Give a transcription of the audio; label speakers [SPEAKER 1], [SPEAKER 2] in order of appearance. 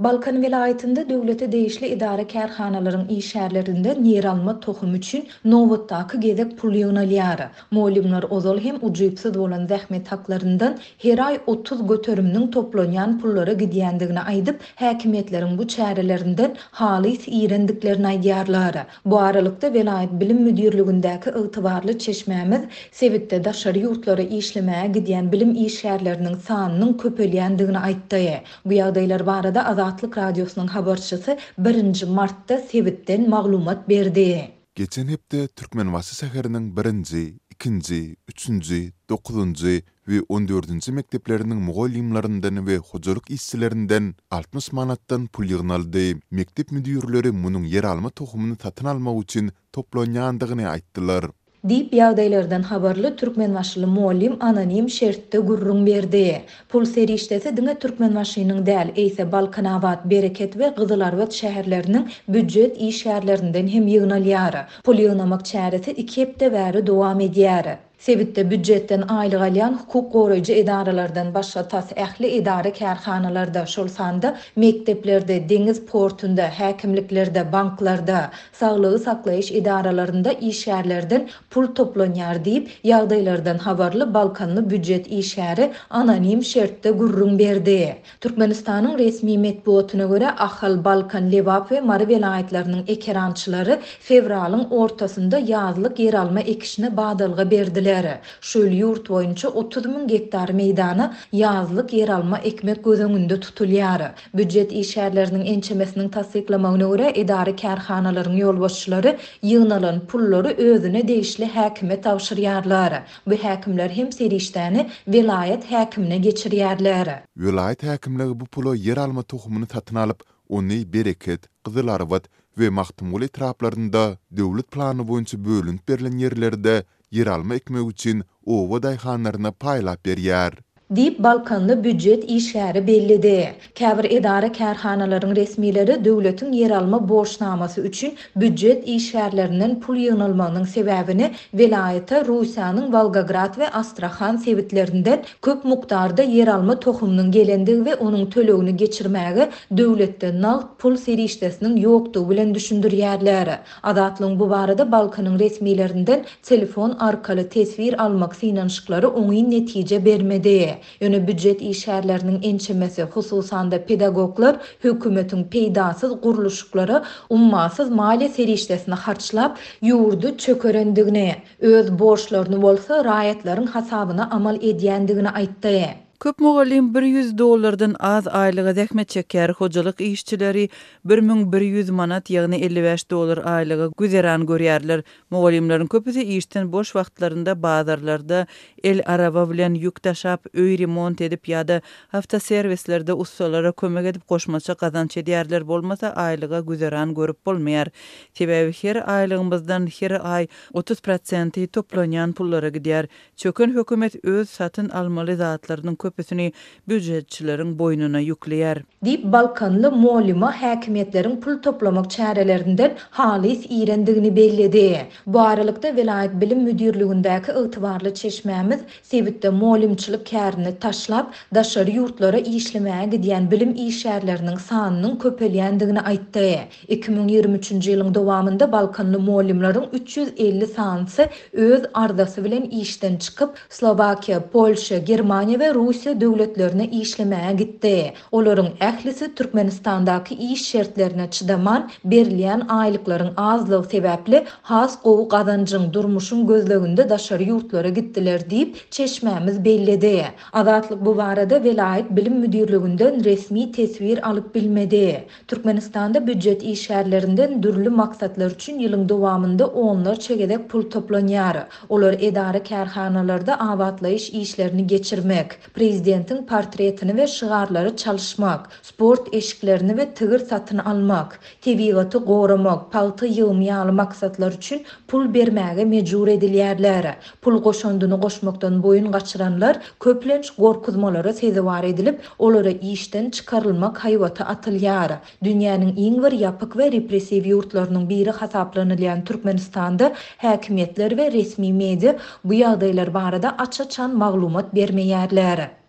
[SPEAKER 1] Balkan welaýatynda döwlete degişli edara-kärhanalaryň işgärlerinde neralma tohumy üçin nobatdaky gezek pul ýygnalýar. Mugallymlar ozal hem ujypsyz bolan zähmet haklaryndan her aý otuz göteriminiň toplanýan pullara gidýändigini aýdyp, häkimiýetleriň bu çärelerinden halys irendiklerini aýdýarlar. Bu aralykda, welaýat bilim müdirligindäki ygtybarly çeşmämiz sebitde daşary ýurtlara işlemäge gidýän bilim işgärleriniň sanynyň köpelýändigini aýtdy. Bu ýagdaýlar barada Azatlyk Radiosynyň habarçysy birinji martda sebitden maglumat berdi.
[SPEAKER 2] Geçen hepde Türkmenbaşy şäheriniň birinji, ikinji, üçünji, dokuzynjy we on dördünji mekdepleriniň mugallymlaryndan we hojalyk işçilerinden altmyş manatdan pul ýygnaldy. Mekdep müdirleri munuň ýeralma tohumyny satyn almak üçin toplanýandygyny aýtdylar.
[SPEAKER 1] Diýip, ýagdaýlardan habarly türkmenbaşyly mugallym anonim şertde gürrüň berdi. Pul serişdesi diňe Türkmenbaşynyň däl, eýse Balkanabat, Bereket we Gyzylarbat şäherleriniň býujet işgärlerinden hem ýygnalýar. Pul ýygnamak çäresi iki hepde bäri dowam edýär. Sebitde býujetden aýlyk alýan hukuk goraýjy edaralardan başga tas ähli edara-kärhanalarda, şol sanda mekdeplerde, deňiz portunda, häkimliklerde, banklarda, Saglygy saklaýyş edaralarynda işgärlerden pul toplanýar diýip, ýagdaýlardan habarly balkanly býujet işgäri anonim şertde gürrüň berdi. Türkmenistanyň resmi metbugatyna görä, Ahal, Balkan, Lebap we Mary welaýatlarynyň ekerançylary fewralyň ortasynda ýazlyk ýeralma ekişine badalga berdiler. Şu ýyl ýurt boýunça otuz müň gektar meýdana ýazlyk ýeralma ekmek göz öňünde tutulýar. Býujet işgärleriniň ençemesiniň tassyklamagyna görä, edara-kärhanalaryň ýolbaşçylary ýygnalan pullary özüne degişli häkime tabşyrýarlar. Bu häkimler hem serişdäni welaýat häkimine geçirýärler.
[SPEAKER 2] Welaýat häkimligi bu pula ýeralma tohumyny satyn alyp, ony Bereket, Gyzylarbat we Magtymguly etraplarynda, döwlet plany boýunça bölünip berlen ýerlerde ýeralma ekmek üçin oba daýhanlaryna paýlap berýär.
[SPEAKER 1] Diýip, balkanly býujet işgäri belledi. Käbir edara-kärhanalaryň resmileri döwletiň ýeralma borçnamasy üçin býujet işgärlerinden pul ýygnalmagynyň sebäbini welaýata Russiýanyň Wolgograd we Astrahan sebitlerinden köp mukdarda ýeralma tohumynyň gelendigi we onuň tölegini geçirmäge döwletde nagt pul serişdesiniň ýokdugy bilen düşündirýärler. Azatlygyň bu barada Balkanyň resmilerinden telefon arkaly teswir almak synanyşyklary oňyn netije bermedi. Ýöne býujet işgärleriniň ençemesi, hususan-da pedagoglar hökümetiň peýdasyz gurluşyklara ummasyz maliýe serişdesini harçlap, ýurdy çökerendigini, öz borçlaryny bolsa raýatlaryň hasabyna amal edýändigini aýtdy.
[SPEAKER 3] Köp mugallym bir ýüz dollardan az aýlyga zähmet çekýär, hojalyk işçileri bir müň bir ýüz manat, ýagny elli bäş dollar aýlyga güzeran görýärler. Mugallymlaryň köpüsi işden boş wagtlarynda bazarlarda el araba bilen ýük daşap, öý remont edip ýa-da awtoserwislerde ussalara kömek edip goşmaça gazanç edýärler, bolmasa aýlyga güzeran görüp bolmaýar. Sebäbi her aýlygymyzdan her aý otuz prosenti toplanýan pullara gidýär. Çöken hökümet öz satyn almaly zatlarynyň köpüsini býujetçileriň boýnuna ýükleýär.
[SPEAKER 1] Diýip, balkanly mugallima häkimiýetleriň pul toplamak çärelerinden halys irendigini belledi. Bu aralykda, welaýat bilim müdirligindäki ygtybarly çeşmämiz sebitde mugallymçylyk kärini taşlap, daşary ýurtlara işlemäge gidýän bilim işgärleriniň sanynyň köpelýändigini aýtdy. Iki müň ýigrimi üçünji ýylyň dowamynda balkanly mugallymlaryň üç ýüz elli sanysy öz arzasy bilen işden çykyp, Slowakiýa, Polşa, Germaniýa we Russiýa döwletlerine işlemäge gitdi. Olaryň ählisi Türkmenistandaky iş şertlerine çydaman, berilýän aýlyklaryň azlygy sebäpli has gowy gazanjyň, durmuşyň gözleginde daşary ýurtlara gitdiler diýip, çeşmämiz belledi. Azatlyk bu barada welaýat bilim müdirliginden resmi teswir alyp bilmedi. Türkmenistanda býujet işgärlerinden dürli maksatlar üçin ýylyň dowamynda onlarça gezek pul toplanýar. Olar edara-kärhanalarda abatlaýyş işlerini geçirmek, prezidentiň portretini we şygarlary çalyşmak, sport eşiklerini we tigir satyn almak, tebigaty goramak, pagta ýygymy ýaly maksatlar üçin pul bermäge mejbur edilýärler. Pul goşandyny goşmakdan boýun gaçyranlar köplenç gorkuzmalara sezewar edilip, olara işden çykarylmak haýbaty atylýar. Dünýäniň iň bir ýapyk we repressiw ýurtlarynyň biri hasaplanylýan Türkmenistanda häkimiýetler we resmi media bu ýagdaýlar barada aç-açan maglumat bermeýärler.